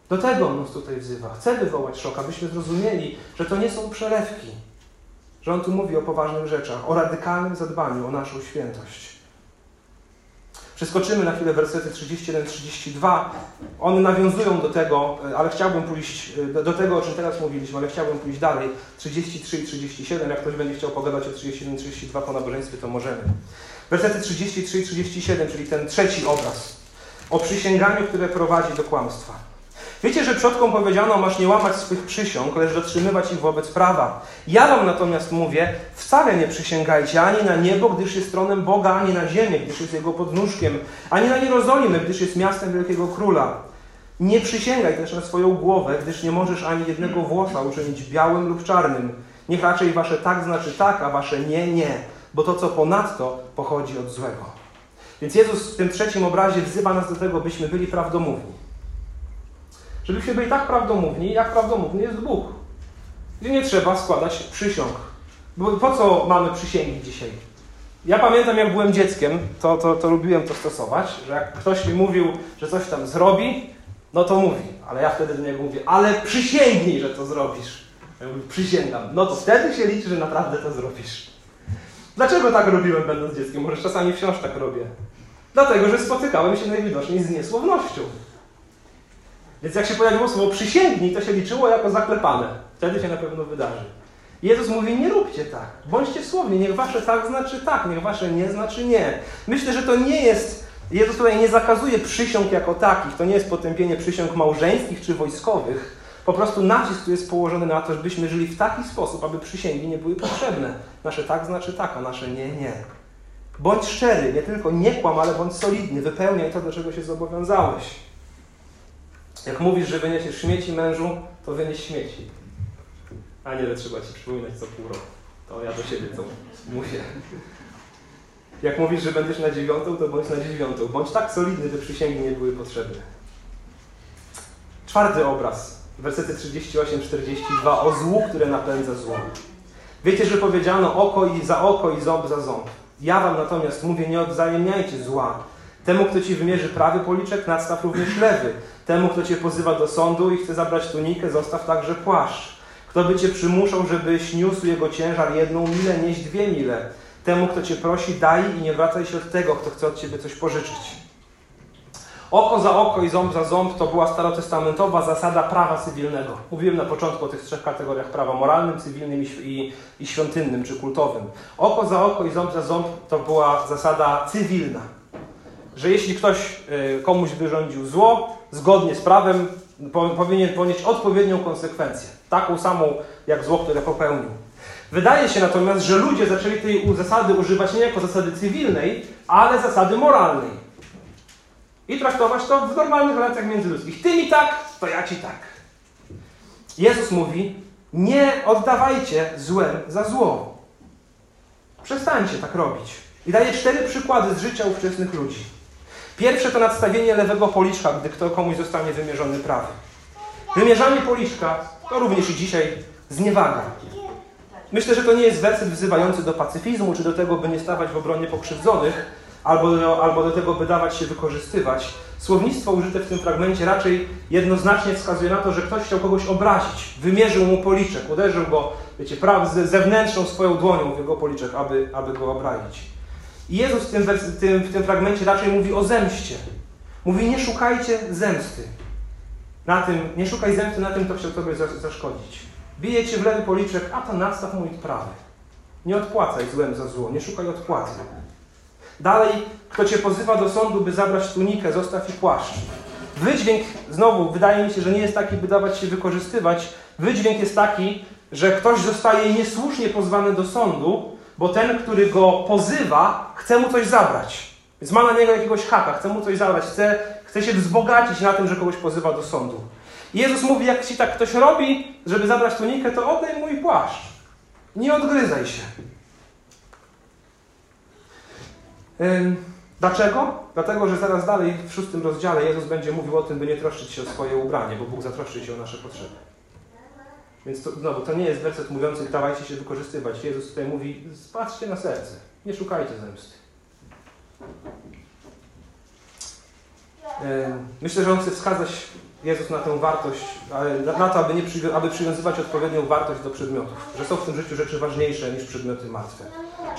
Do tego On nas tutaj wzywa. Chce wywołać szok, abyśmy zrozumieli, że to nie są przelewki, że On tu mówi o poważnych rzeczach, o radykalnym zadbaniu o naszą świętość. Przeskoczymy na chwilę wersety 31-32. One nawiązują do tego, ale chciałbym pójść do, do, tego, o czym teraz mówiliśmy, ale chciałbym pójść dalej. 33 i 37. Jak ktoś będzie chciał pogadać o 31-32 po nabożeństwie, to możemy. Wersety 33 i 37, czyli ten trzeci obraz o przysięganiu, które prowadzi do kłamstwa. Wiecie, że przodkom powiedziano, masz nie łamać swych przysiąg, lecz dotrzymywać ich wobec prawa. Ja wam natomiast mówię, wcale nie przysięgajcie ani na niebo, gdyż jest tronem Boga, ani na ziemię, gdyż jest jego podnóżkiem, ani na Jerozolimę, gdyż jest miastem wielkiego króla. Nie przysięgaj też na swoją głowę, gdyż nie możesz ani jednego włosa uczynić białym lub czarnym. Niech raczej wasze tak znaczy tak, a wasze nie, nie, bo to, co ponadto, pochodzi od złego. Więc Jezus w tym trzecim obrazie wzywa nas do tego, byśmy byli prawdomówni. Żebyśmy byli tak prawdomówni, jak prawdomówny jest Bóg. Gdzie nie trzeba składać przysiąg. Bo po co mamy przysięgi dzisiaj? Ja pamiętam, jak byłem dzieckiem, to, to, to lubiłem to stosować, że jak ktoś mi mówił, że coś tam zrobi, no to mówi. Ale ja wtedy do niego mówię, ale przysięgnij, że to zrobisz. Ja mówię, przysięgam. No to wtedy się liczy, że naprawdę to zrobisz. Dlaczego tak robiłem, będąc dzieckiem? Może czasami wciąż tak robię. Dlatego, że spotykałem się najwidoczniej z niesłownością. Więc jak się pojawiło słowo przysięgnij, to się liczyło jako zaklepane. Wtedy się na pewno wydarzy. Jezus mówi, nie róbcie tak. Bądźcie słowni. Niech wasze tak znaczy tak, niech wasze nie znaczy nie. Myślę, że to nie jest... Jezus tutaj nie zakazuje przysiąg jako takich. To nie jest potępienie przysiąg małżeńskich czy wojskowych. Po prostu nacisk tu jest położony na to, żebyśmy żyli w taki sposób, aby przysięgi nie były potrzebne. Nasze tak znaczy tak, a nasze nie, nie. Bądź szczery, nie tylko nie kłam, ale bądź solidny. Wypełniaj to, do czego się zobowiązałeś. Jak mówisz, że wyniesiesz śmieci mężu, to wynieś śmieci. A nie, że trzeba ci przypominać co pół roku. To ja do siebie to mówię. Jak mówisz, że będziesz na dziewiątą, to bądź na dziewiątą. Bądź tak solidny, by przysięgi nie były potrzebne. Czwarty obraz. Wersety 38-42 o złu, które napędza zło. Wiecie, że powiedziano oko i za oko i ząb za ząb. Ja wam natomiast mówię, nie odwzajemniajcie zła. Temu, kto ci wymierzy prawy policzek, nadstaw również lewy. Temu, kto cię pozywa do sądu i chce zabrać tunikę, zostaw także płaszcz. Kto by cię przymuszał, żebyś niósł jego ciężar jedną milę, nieś dwie mile. Temu, kto cię prosi, daj i nie wracaj się od tego, kto chce od ciebie coś pożyczyć. Oko za oko i ząb za ząb to była starotestamentowa zasada prawa cywilnego. Mówiłem na początku o tych trzech kategoriach prawa moralnym, cywilnym i, i świątynnym czy kultowym. Oko za oko i ząb za ząb to była zasada cywilna że jeśli ktoś y, komuś wyrządził zło, zgodnie z prawem powinien ponieść odpowiednią konsekwencję. Taką samą jak zło, które popełnił. Wydaje się natomiast, że ludzie zaczęli tej zasady używać nie jako zasady cywilnej, ale zasady moralnej. I traktować to w normalnych relacjach międzyludzkich. Ty mi tak, to ja ci tak. Jezus mówi, nie oddawajcie złem za zło. Przestańcie tak robić. I daje cztery przykłady z życia ówczesnych ludzi. Pierwsze to nadstawienie lewego policzka, gdy kto komuś zostanie wymierzony prawy. Wymierzanie policzka to również i dzisiaj zniewaga. Myślę, że to nie jest werset wzywający do pacyfizmu, czy do tego, by nie stawać w obronie pokrzywdzonych, albo do, albo do tego, by dawać się wykorzystywać. Słownictwo użyte w tym fragmencie raczej jednoznacznie wskazuje na to, że ktoś chciał kogoś obrazić. Wymierzył mu policzek, uderzył go, wiecie, praw, zewnętrzną swoją dłonią w jego policzek, aby, aby go obrazić. I Jezus w tym, tym, w tym fragmencie raczej mówi o zemście. Mówi, nie szukajcie zemsty. Na tym, nie szukaj zemsty na tym, kto chciał tobie zaszkodzić. Bije cię w lewy policzek, a to nadstaw mój prawy. Nie odpłacaj złem za zło, nie szukaj odpłaty. Dalej, kto cię pozywa do sądu, by zabrać tunikę, zostaw i płaszcz. Wydźwięk, znowu, wydaje mi się, że nie jest taki, by dawać się wykorzystywać. Wydźwięk jest taki, że ktoś zostaje niesłusznie pozwany do sądu, bo ten, który go pozywa, chce mu coś zabrać. Więc ma na niego jakiegoś haka, chce mu coś zabrać, chce, chce się wzbogacić na tym, że kogoś pozywa do sądu. Jezus mówi, jak ci tak ktoś robi, żeby zabrać tunikę, to oddaj mój płaszcz. Nie odgryzaj się. Dlaczego? Dlatego, że zaraz dalej w szóstym rozdziale Jezus będzie mówił o tym, by nie troszczyć się o swoje ubranie, bo Bóg zatroszczy się o nasze potrzeby. Więc to, znowu, to nie jest werset mówiący, dawajcie się wykorzystywać. Jezus tutaj mówi, spatrzcie na serce, nie szukajcie zemsty. Myślę, że on chce wskazać Jezus na tę wartość, na to, aby, nie, aby przywiązywać odpowiednią wartość do przedmiotów. Że są w tym życiu rzeczy ważniejsze niż przedmioty martwe.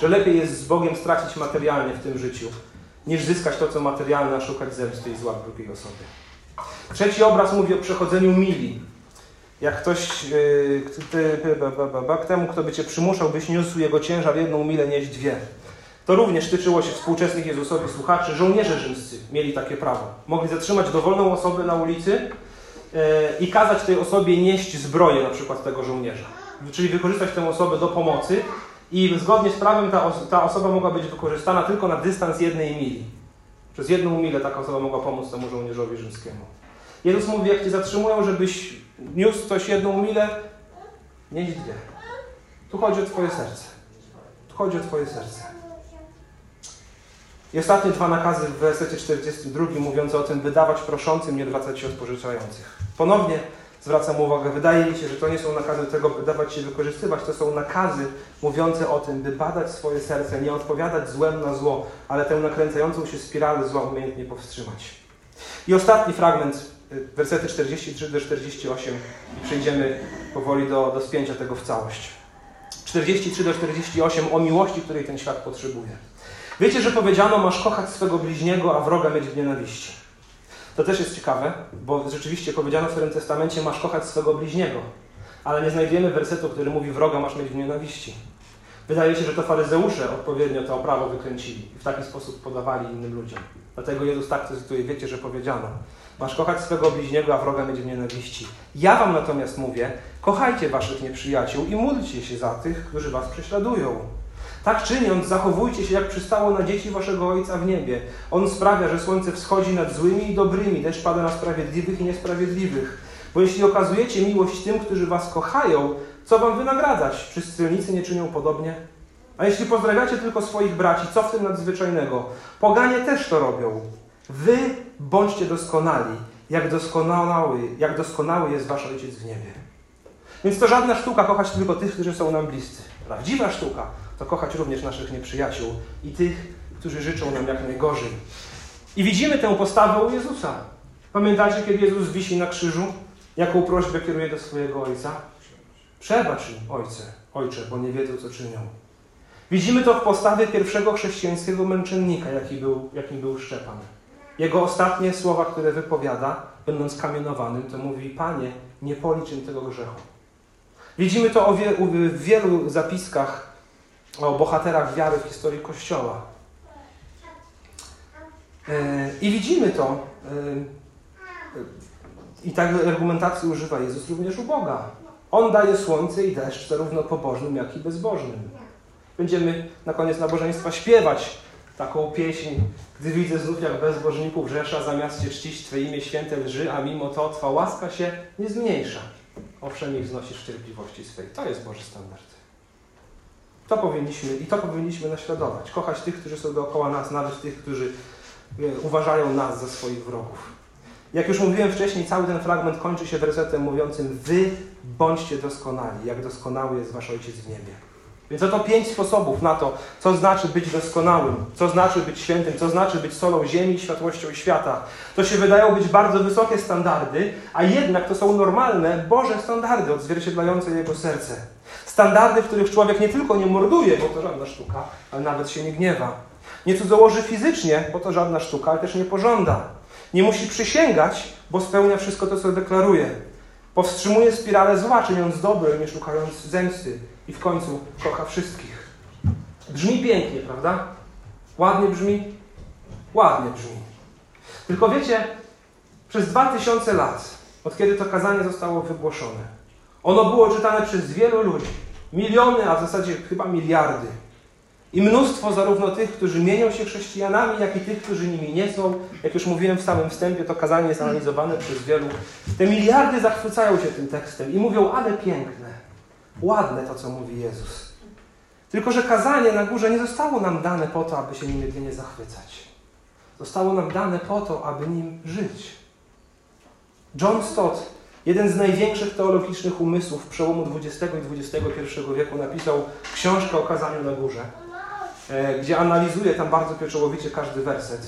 Że lepiej jest z Bogiem stracić materialnie w tym życiu, niż zyskać to, co materialne, a szukać zemsty i zła drugiej osoby. Trzeci obraz mówi o przechodzeniu mili. Jak ktoś yy, k temu, kto by cię przymuszał, byś niósł jego ciężar jedną milę, nieść dwie. To również tyczyło się współczesnych Jezusowi słuchaczy. Żołnierze rzymscy mieli takie prawo. Mogli zatrzymać dowolną osobę na ulicy yy, i kazać tej osobie nieść zbroję, na przykład tego żołnierza. Czyli wykorzystać tę osobę do pomocy i zgodnie z prawem ta, os ta osoba mogła być wykorzystana tylko na dystans jednej mili. Przez jedną milę taka osoba mogła pomóc temu żołnierzowi rzymskiemu. Jezus mówi, jak cię zatrzymują, żebyś niósł coś jedną milę, nieś dwie. Tu chodzi o twoje serce. Tu chodzi o twoje serce. I ostatnie dwa nakazy w wersecie 42 mówiące o tym, by dawać proszącym, nie odwracać się od pożyczających. Ponownie zwracam uwagę, wydaje mi się, że to nie są nakazy tego, by dawać się wykorzystywać, to są nakazy mówiące o tym, by badać swoje serce, nie odpowiadać złem na zło, ale tę nakręcającą się spiralę zła umiejętnie powstrzymać. I ostatni fragment, wersety 43 do 48 i przejdziemy powoli do, do spięcia tego w całość. 43 do 48 o miłości, której ten świat potrzebuje. Wiecie, że powiedziano, masz kochać swego bliźniego, a wroga mieć w nienawiści. To też jest ciekawe, bo rzeczywiście powiedziano w Starym Testamencie, masz kochać swego bliźniego, ale nie znajdujemy wersetu, który mówi, wroga masz mieć w nienawiści. Wydaje się, że to faryzeusze odpowiednio to prawo wykręcili i w taki sposób podawali innym ludziom. Dlatego Jezus tak cytuje, wiecie, że powiedziano, masz kochać swego bliźniego, a wroga mieć w nienawiści. Ja wam natomiast mówię, kochajcie waszych nieprzyjaciół i módlcie się za tych, którzy was prześladują. Tak czyniąc, zachowujcie się jak przystało na dzieci waszego Ojca w niebie. On sprawia, że słońce wschodzi nad złymi i dobrymi, deszcz pada na sprawiedliwych i niesprawiedliwych. Bo jeśli okazujecie miłość tym, którzy was kochają, co wam wynagradzać? Czy stylnicy nie czynią podobnie? A jeśli pozdrawiacie tylko swoich braci, co w tym nadzwyczajnego? Poganie też to robią. Wy bądźcie doskonali, jak doskonały, jak doskonały jest wasz Ojciec w niebie. Więc to żadna sztuka kochać tylko tych, którzy są nam bliscy. Prawdziwa sztuka to kochać również naszych nieprzyjaciół i tych, którzy życzą nam jak najgorzej. I widzimy tę postawę u Jezusa. Pamiętacie, kiedy Jezus wisi na krzyżu? Jaką prośbę kieruje do swojego Ojca? Przebacz im, Ojcze, Ojcze, bo nie wiedzą, co czynią. Widzimy to w postawie pierwszego chrześcijańskiego męczennika, jaki był, jakim był Szczepan. Jego ostatnie słowa, które wypowiada, będąc kamienowanym, to mówi: Panie, nie policz im tego grzechu. Widzimy to w wielu zapiskach o bohaterach wiary w historii Kościoła. E, I widzimy to, e, i tak argumentacji używa Jezus również u Boga. On daje słońce i deszcz zarówno pobożnym, jak i bezbożnym. Będziemy na koniec nabożeństwa śpiewać taką pieśń, gdy widzę znów jak bezbożników rzesza, zamiast Cię czcić Twe imię święte lży, a mimo to Twa łaska się nie zmniejsza. Owszem, ich znosisz cierpliwości swej. To jest Boży standard. To powinniśmy i to powinniśmy naśladować. Kochać tych, którzy są dookoła nas, nawet tych, którzy e, uważają nas za swoich wrogów. Jak już mówiłem wcześniej, cały ten fragment kończy się wersetem mówiącym Wy bądźcie doskonali, jak doskonały jest Wasz Ojciec w niebie. Więc oto pięć sposobów na to, co znaczy być doskonałym, co znaczy być świętym, co znaczy być solą ziemi, światłością świata. To się wydają być bardzo wysokie standardy, a jednak to są normalne, Boże standardy odzwierciedlające Jego serce. Standardy, w których człowiek nie tylko nie morduje, bo to żadna sztuka, ale nawet się nie gniewa. Nie cudzołoży fizycznie, bo to żadna sztuka, ale też nie pożąda. Nie musi przysięgać, bo spełnia wszystko to, co deklaruje. Powstrzymuje spiralę zła, czyniąc dobre, nie szukając zemsty. I w końcu kocha wszystkich. Brzmi pięknie, prawda? Ładnie brzmi? Ładnie brzmi. Tylko wiecie, przez dwa tysiące lat, od kiedy to kazanie zostało wygłoszone, ono było czytane przez wielu ludzi. Miliony, a w zasadzie chyba miliardy. I mnóstwo zarówno tych, którzy mienią się chrześcijanami, jak i tych, którzy nimi nie są. Jak już mówiłem w samym wstępie, to kazanie jest analizowane przez wielu. Te miliardy zachwycają się tym tekstem i mówią, ale piękne, ładne to, co mówi Jezus. Tylko, że kazanie na górze nie zostało nam dane po to, aby się nim jedynie zachwycać. Zostało nam dane po to, aby nim żyć. John Stott, jeden z największych teologicznych umysłów przełomu XX i XXI wieku, napisał książkę o kazaniu na górze. E, gdzie analizuje tam bardzo pieczołowicie każdy werset.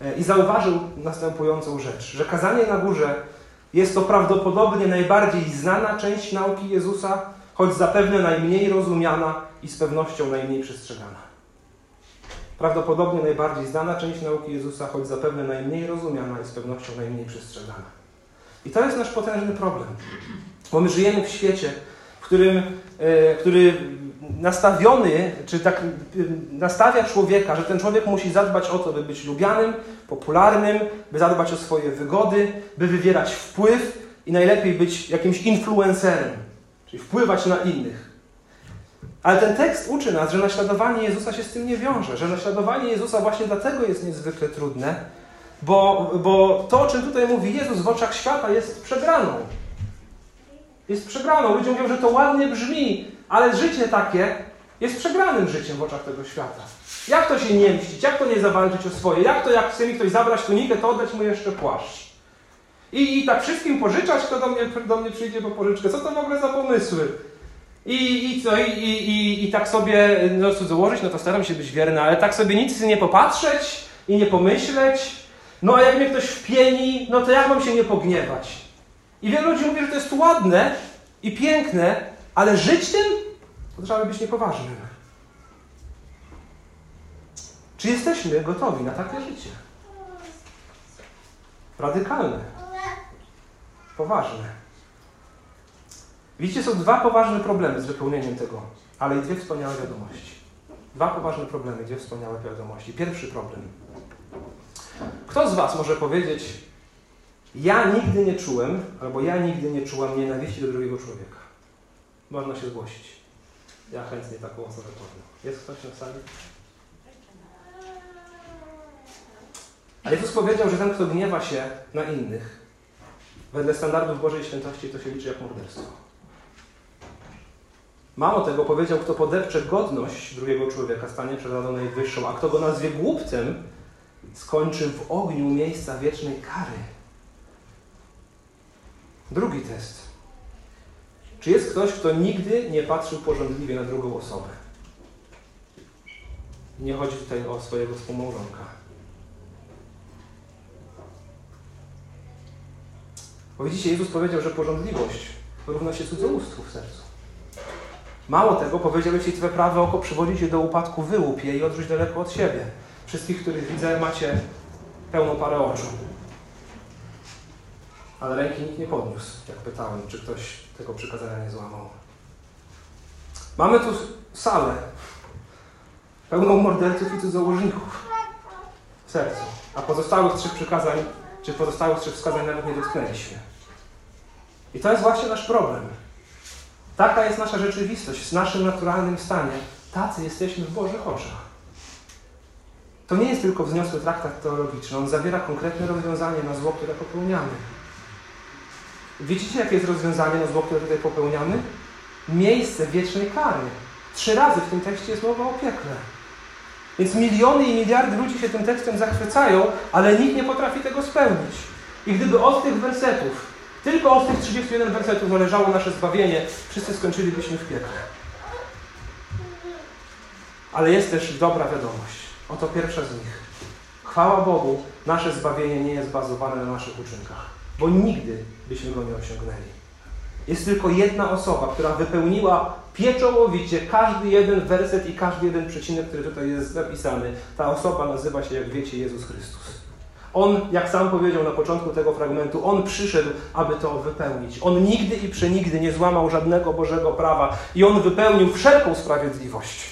E, I zauważył następującą rzecz, że kazanie na górze jest to prawdopodobnie najbardziej znana część nauki Jezusa, choć zapewne najmniej rozumiana i z pewnością najmniej przestrzegana. Prawdopodobnie najbardziej znana część nauki Jezusa, choć zapewne najmniej rozumiana i z pewnością najmniej przestrzegana. I to jest nasz potężny problem, bo my żyjemy w świecie, w którym, e, który nastawiony, czy tak nastawia człowieka, że ten człowiek musi zadbać o to, by być lubianym, popularnym, by zadbać o swoje wygody, by wywierać wpływ i najlepiej być jakimś influencerem, czyli wpływać na innych. Ale ten tekst uczy nas, że naśladowanie Jezusa się z tym nie wiąże, że naśladowanie Jezusa właśnie dlatego jest niezwykle trudne, bo, bo to, o czym tutaj mówi Jezus w oczach świata, jest przegraną. Jest przegraną. Ludzie mówią, że to ładnie brzmi, ale życie takie jest przegranym życiem w oczach tego świata. Jak to się nie mścić? Jak to nie zawalczyć o swoje? Jak to, jak chce mi ktoś zabrać tunikę, to oddać mu jeszcze płaszcz? I, I tak wszystkim pożyczać, kto do mnie, do mnie przyjdzie po pożyczkę. Co to w ogóle za pomysły? I, i co? I, i, I tak sobie no, cudzołożyć, no to staram się być wierny, ale tak sobie nic nie popatrzeć i nie pomyśleć. No a jak mnie ktoś wpieni, no to jak mam się nie pogniewać? I wielu ludzi mówi, że to jest ładne i piękne, ale żyć tym to trzeba być niepoważnym. Czy jesteśmy gotowi na takie życie? Radykalne. Poważne. Widzicie, są dwa poważne problemy z wypełnieniem tego, ale i dwie wspaniałe wiadomości. Dwa poważne problemy, dwie wspaniałe wiadomości. Pierwszy problem. Kto z Was może powiedzieć, ja nigdy nie czułem, albo ja nigdy nie czułam nienawiści do drugiego człowieka? Można się zgłosić. Ja chętnie taką osobę poznam. Jest ktoś na sali? A Jezus powiedział, że ten, kto gniewa się na innych, wedle standardów Bożej Świętości, to się liczy jak morderstwo. Mało tego powiedział, kto podepcze godność drugiego człowieka, stanie przed Radą Najwyższą, a kto go nazwie głupcem, skończy w ogniu miejsca wiecznej kary. Drugi test. Czy jest ktoś, kto nigdy nie patrzył porządliwie na drugą osobę? Nie chodzi tutaj o swojego współmałżonka. Bo widzicie, Jezus powiedział, że porządliwość równa się cudzołóstwu w sercu. Mało tego, powiedział, jeśli Twe prawe oko przywodzi Cię do upadku, wyłup je i odrzuć daleko od siebie. Wszystkich, których widzę, macie pełną parę oczu. Ale ręki nikt nie podniósł, jak pytałem, czy ktoś tego przykazania nie złamał. Mamy tu salę pełną morderców i cudzołożników w sercu, a pozostałych trzech przykazań, czy pozostałych trzech wskazań nawet nie dotknęliśmy. I to jest właśnie nasz problem. Taka jest nasza rzeczywistość, w naszym naturalnym stanie. Tacy jesteśmy w Bożych oczach. To nie jest tylko wzniosły traktat teologiczny, on zawiera konkretne rozwiązanie na zło, które popełniamy. Widzicie, jakie jest rozwiązanie na zło, które tutaj popełniamy? Miejsce wiecznej kary. Trzy razy w tym tekście jest mowa o piekle. Więc miliony i miliardy ludzi się tym tekstem zachwycają, ale nikt nie potrafi tego spełnić. I gdyby od tych wersetów, tylko od tych 31 wersetów należało nasze zbawienie, wszyscy skończylibyśmy w piekle. Ale jest też dobra wiadomość. Oto pierwsza z nich. Chwała Bogu, nasze zbawienie nie jest bazowane na naszych uczynkach, bo nigdy byśmy go nie osiągnęli. Jest tylko jedna osoba, która wypełniła pieczołowicie każdy jeden werset i każdy jeden przecinek, który tutaj jest zapisany. Ta osoba nazywa się, jak wiecie, Jezus Chrystus. On, jak sam powiedział na początku tego fragmentu, On przyszedł, aby to wypełnić. On nigdy i przenigdy nie złamał żadnego Bożego prawa i On wypełnił wszelką sprawiedliwość.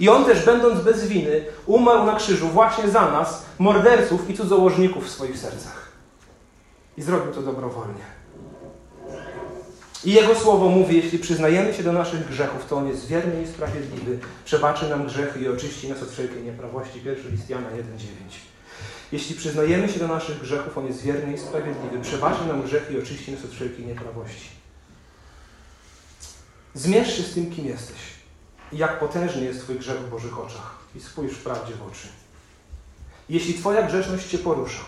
I On też, będąc bez winy, umarł na krzyżu właśnie za nas, morderców i cudzołożników w swoich sercach. I zrobił to dobrowolnie. I Jego Słowo mówi, jeśli przyznajemy się do naszych grzechów, to On jest wierny i sprawiedliwy, przebaczy nam grzechy i oczyści nas od wszelkiej nieprawości. Pierwszy list Jana 1,9. Jeśli przyznajemy się do naszych grzechów, On jest wierny i sprawiedliwy, przebaczy nam grzechy i oczyści nas od wszelkiej nieprawości. Zmierz się z tym, kim jesteś i jak potężny jest Twój grzech w Bożych oczach i spójrz prawdzie w oczy. Jeśli Twoja grzeszność Cię porusza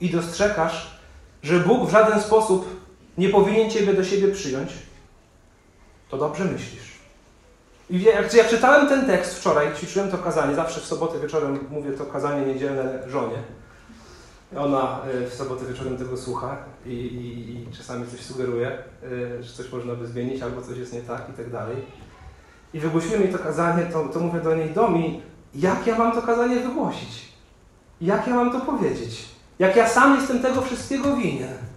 i dostrzegasz, że Bóg w żaden sposób nie powinien Ciebie do siebie przyjąć, to dobrze myślisz. I jak, jak czytałem ten tekst wczoraj, ćwiczyłem to kazanie, zawsze w sobotę wieczorem mówię to kazanie niedzielne żonie. Ona e, w sobotę wieczorem tego słucha i, i, i czasami coś sugeruje, e, że coś można by zmienić albo coś jest nie tak i tak dalej. I wygłosiłem jej to kazanie, to, to mówię do niej, Domi, jak ja mam to kazanie wygłosić? Jak ja mam to powiedzieć? Jak ja sam jestem tego wszystkiego winien?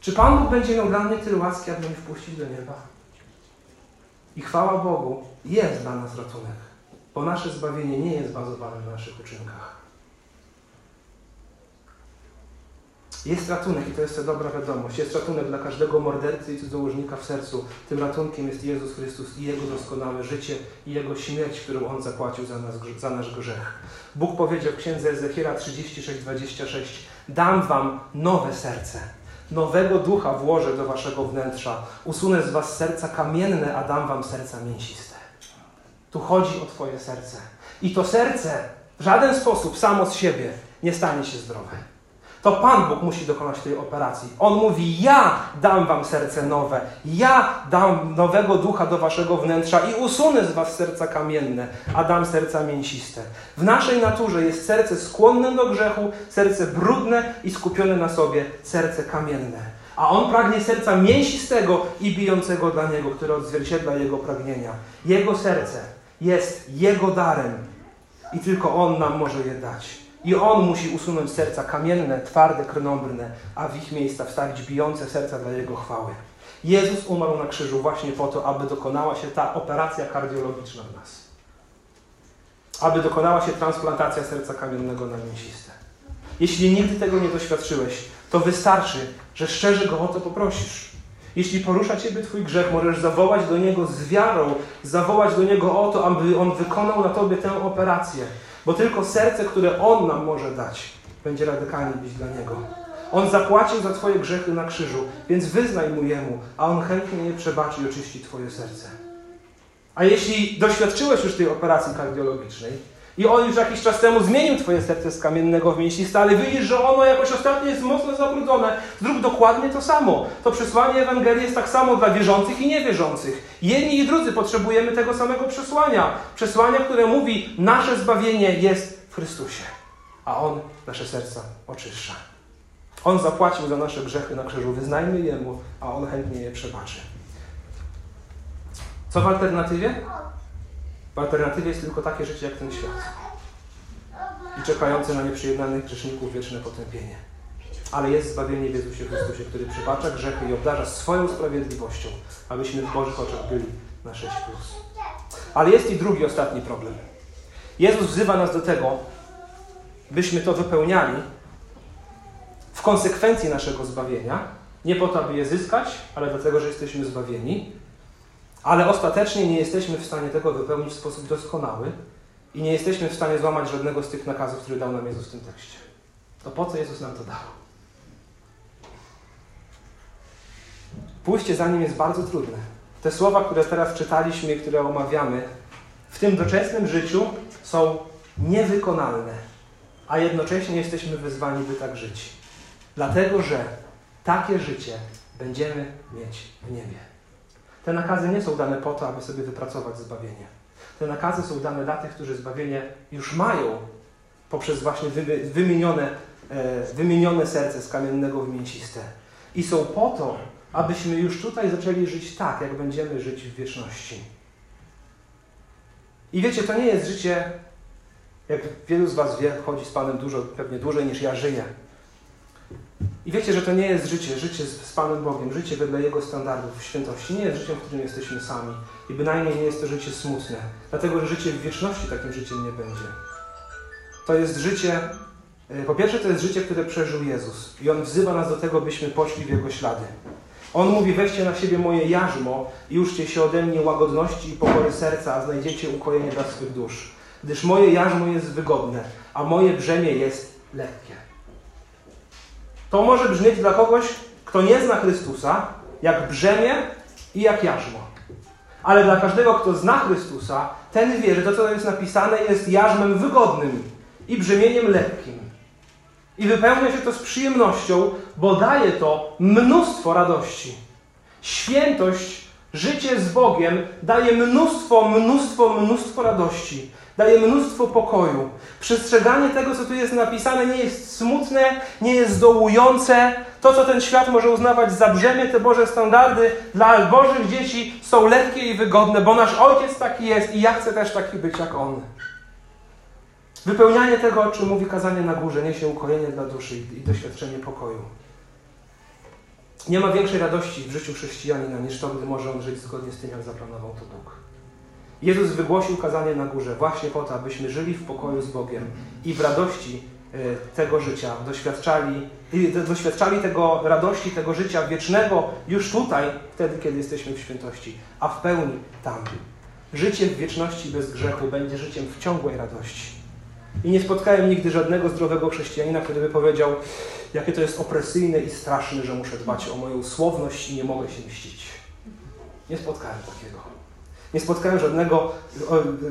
Czy Pan Bóg będzie miał dla mnie tyle łaski, aby mnie wpuścić do nieba? I chwała Bogu, jest dla nas ratunek, bo nasze zbawienie nie jest bazowane na naszych uczynkach. Jest ratunek i to jest ta dobra wiadomość. Jest ratunek dla każdego mordercy i cudzołożnika w sercu. Tym ratunkiem jest Jezus Chrystus i Jego doskonałe życie i Jego śmierć, którą On zapłacił za, nas, za nasz grzech. Bóg powiedział w księdze Ezechiela 36:26 Dam wam nowe serce Nowego ducha włożę do waszego wnętrza. Usunę z was serca kamienne, a dam wam serca mięsiste. Tu chodzi o Twoje serce. I to serce w żaden sposób samo z siebie nie stanie się zdrowe. To Pan Bóg musi dokonać tej operacji. On mówi: Ja dam wam serce nowe, ja dam nowego ducha do waszego wnętrza i usunę z was serca kamienne, a dam serca mięsiste. W naszej naturze jest serce skłonne do grzechu, serce brudne i skupione na sobie, serce kamienne. A on pragnie serca mięsistego i bijącego dla niego, które odzwierciedla jego pragnienia. Jego serce jest jego darem i tylko on nam może je dać. I On musi usunąć serca kamienne, twarde, krnąbrne, a w ich miejsca wstawić bijące serca dla Jego chwały. Jezus umarł na krzyżu właśnie po to, aby dokonała się ta operacja kardiologiczna w nas. Aby dokonała się transplantacja serca kamiennego na mięsiste. Jeśli nigdy tego nie doświadczyłeś, to wystarczy, że szczerze Go o to poprosisz. Jeśli porusza Ciebie Twój grzech, możesz zawołać do Niego z wiarą, zawołać do Niego o to, aby On wykonał na Tobie tę operację. Bo tylko serce, które On nam może dać, będzie radykalnie być dla Niego. On zapłacił za Twoje grzechy na krzyżu, więc wyznaj Mu Jemu, a On chętnie je przebaczy i oczyści Twoje serce. A jeśli doświadczyłeś już tej operacji kardiologicznej i On już jakiś czas temu zmienił Twoje serce z kamiennego w mięsiste, ale widzisz, że ono jakoś ostatnio jest mocno zabrudzone, zrób dokładnie to samo. To przesłanie Ewangelii jest tak samo dla wierzących i niewierzących. Jedni i drudzy potrzebujemy tego samego przesłania. Przesłania, które mówi, nasze zbawienie jest w Chrystusie, a On nasze serca oczyszcza. On zapłacił za nasze grzechy na krzyżu. Wyznajmy Jemu, a On chętnie je przebaczy. Co w alternatywie? W alternatywie jest tylko takie życie jak ten świat. I czekające na nieprzyjednanych grzeszników wieczne potępienie. Ale jest zbawienie w Jezusie Chrystusie, który przypacza grzechy i obdarza swoją sprawiedliwością, abyśmy w Bożych oczach byli na 6. Ale jest i drugi, ostatni problem. Jezus wzywa nas do tego, byśmy to wypełniali w konsekwencji naszego zbawienia, nie po to, aby je zyskać, ale dlatego, że jesteśmy zbawieni, Ale ostatecznie nie jesteśmy w stanie tego wypełnić w sposób doskonały i nie jesteśmy w stanie złamać żadnego z tych nakazów, które dał nam Jezus w tym tekście. To po co Jezus nam to dał? Pójście za nim jest bardzo trudne. Te słowa, które teraz czytaliśmy i które omawiamy, w tym doczesnym życiu są niewykonalne, a jednocześnie jesteśmy wyzwani, by tak żyć. Dlatego, że takie życie będziemy mieć w niebie. Te nakazy nie są dane po to, aby sobie wypracować zbawienie. Te nakazy są dane dla tych, którzy zbawienie już mają poprzez właśnie wymienione, e, wymienione serce z kamiennego w mięsiste. I są po to, abyśmy już tutaj zaczęli żyć tak, jak będziemy żyć w wieczności. I wiecie, to nie jest życie, jak wielu z Was wie, chodzi z Panem dużo, pewnie dłużej niż ja żyję. I wiecie, że to nie jest życie, życie z, z Panem Bogiem, życie wedle Jego standardów świętości. Nie jest życiem, w którym jesteśmy sami. I bynajmniej nie jest to życie smutne. Dlatego, że życie w wieczności takim życiem nie będzie. To jest życie, e, po pierwsze to jest życie, które przeżył Jezus. I On wzywa nas do tego, byśmy poszli w Jego ślady. On mówi, weźcie na siebie moje jarzmo i uczcie się ode mnie łagodności i pokory serca, a znajdziecie ukojenie dla swych dusz. Gdyż moje jarzmo jest wygodne, a moje brzemię jest lekkie. To może brzmieć dla kogoś, kto nie zna Chrystusa, jak brzemię i jak jarzmo. Ale dla każdego, kto zna Chrystusa, ten wie, że to, co jest napisane, jest jarzmem wygodnym i brzemieniem lekkim. I wypełnia się to z przyjemnością, bo daje to mnóstwo radości. Świętość, życie z Bogiem daje mnóstwo, mnóstwo, mnóstwo radości. Daje mnóstwo pokoju. Przestrzeganie tego, co tu jest napisane, nie jest smutne, nie jest dołujące. To, co ten świat może uznawać za brzemię, te Boże standardy dla Bożych dzieci są lekkie i wygodne, bo nasz Ojciec taki jest i ja chcę też taki być jak On. Wypełnianie tego, o czym mówi kazanie na górze, niesie ukojenie dla duszy i doświadczenie pokoju. Nie ma większej radości w życiu chrześcijanina niż to, gdy może on żyć zgodnie z tym, jak zaplanował to Bóg. Jezus wygłosił kazanie na górze właśnie po to, abyśmy żyli w pokoju z Bogiem i w radości e, tego życia doświadczali, doświadczali tego radości, tego życia wiecznego już tutaj, wtedy, kiedy jesteśmy w świętości, a w pełni tam. Życie w wieczności bez grzechu będzie życiem w ciągłej radości. I nie spotkałem nigdy żadnego zdrowego chrześcijanina, który by powiedział, jakie to jest opresyjne i straszne, że muszę dbać o moją słowność i nie mogę się mścić. Nie spotkałem takiego. Nie spotkałem żadnego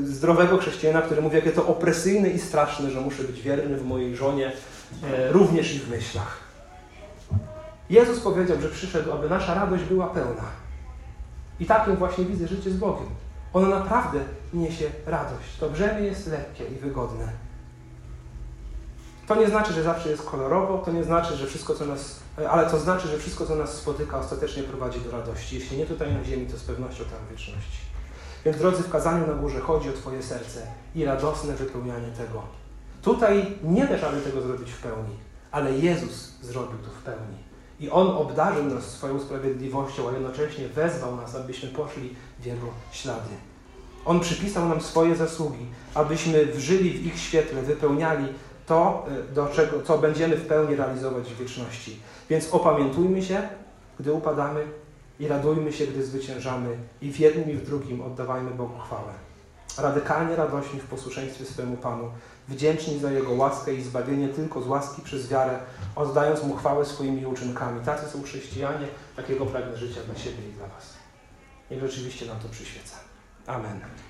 zdrowego chrześcijanina, który mówi, jakie to opresyjne i straszne, że muszę być wierny w mojej żonie, e, również i w myślach. Jezus powiedział, że przyszedł, aby nasza radość była pełna. I takim właśnie widzę życie z Bogiem. Ono naprawdę niesie radość. To brzemię jest lekkie i wygodne. To nie znaczy, że zawsze jest kolorowo, to nie znaczy, że wszystko, co nas, ale to znaczy, że wszystko, co nas spotyka, ostatecznie prowadzi do radości. Jeśli nie tutaj na ziemi, to z pewnością tam w wieczności. Więc drodzy, w kazaniu na górze chodzi o Twoje serce i radosne wypełnianie tego. Tutaj nie da rady tego zrobić w pełni, ale Jezus zrobił to w pełni. I On obdarzył nas swoją sprawiedliwością, a jednocześnie wezwał nas, abyśmy poszli w Jego ślady. On przypisał nam swoje zasługi, abyśmy żyli w ich świetle, wypełniali to, y, do czego, co będziemy w pełni realizować w wieczności. Więc opamiętujmy się, gdy upadamy i radujmy się, gdy zwyciężamy i w jednym i w drugim oddawajmy Bogu chwałę. Radykalnie radośni w posłuszeństwie swemu Panu, wdzięczni za Jego łaskę i zbawienie tylko z łaski przez wiarę, oddając Mu chwałę swoimi uczynkami. Tacy są chrześcijanie, takiego pragnę życia dla siebie i dla Was. Niech rzeczywiście nam to przyświeca. Amen.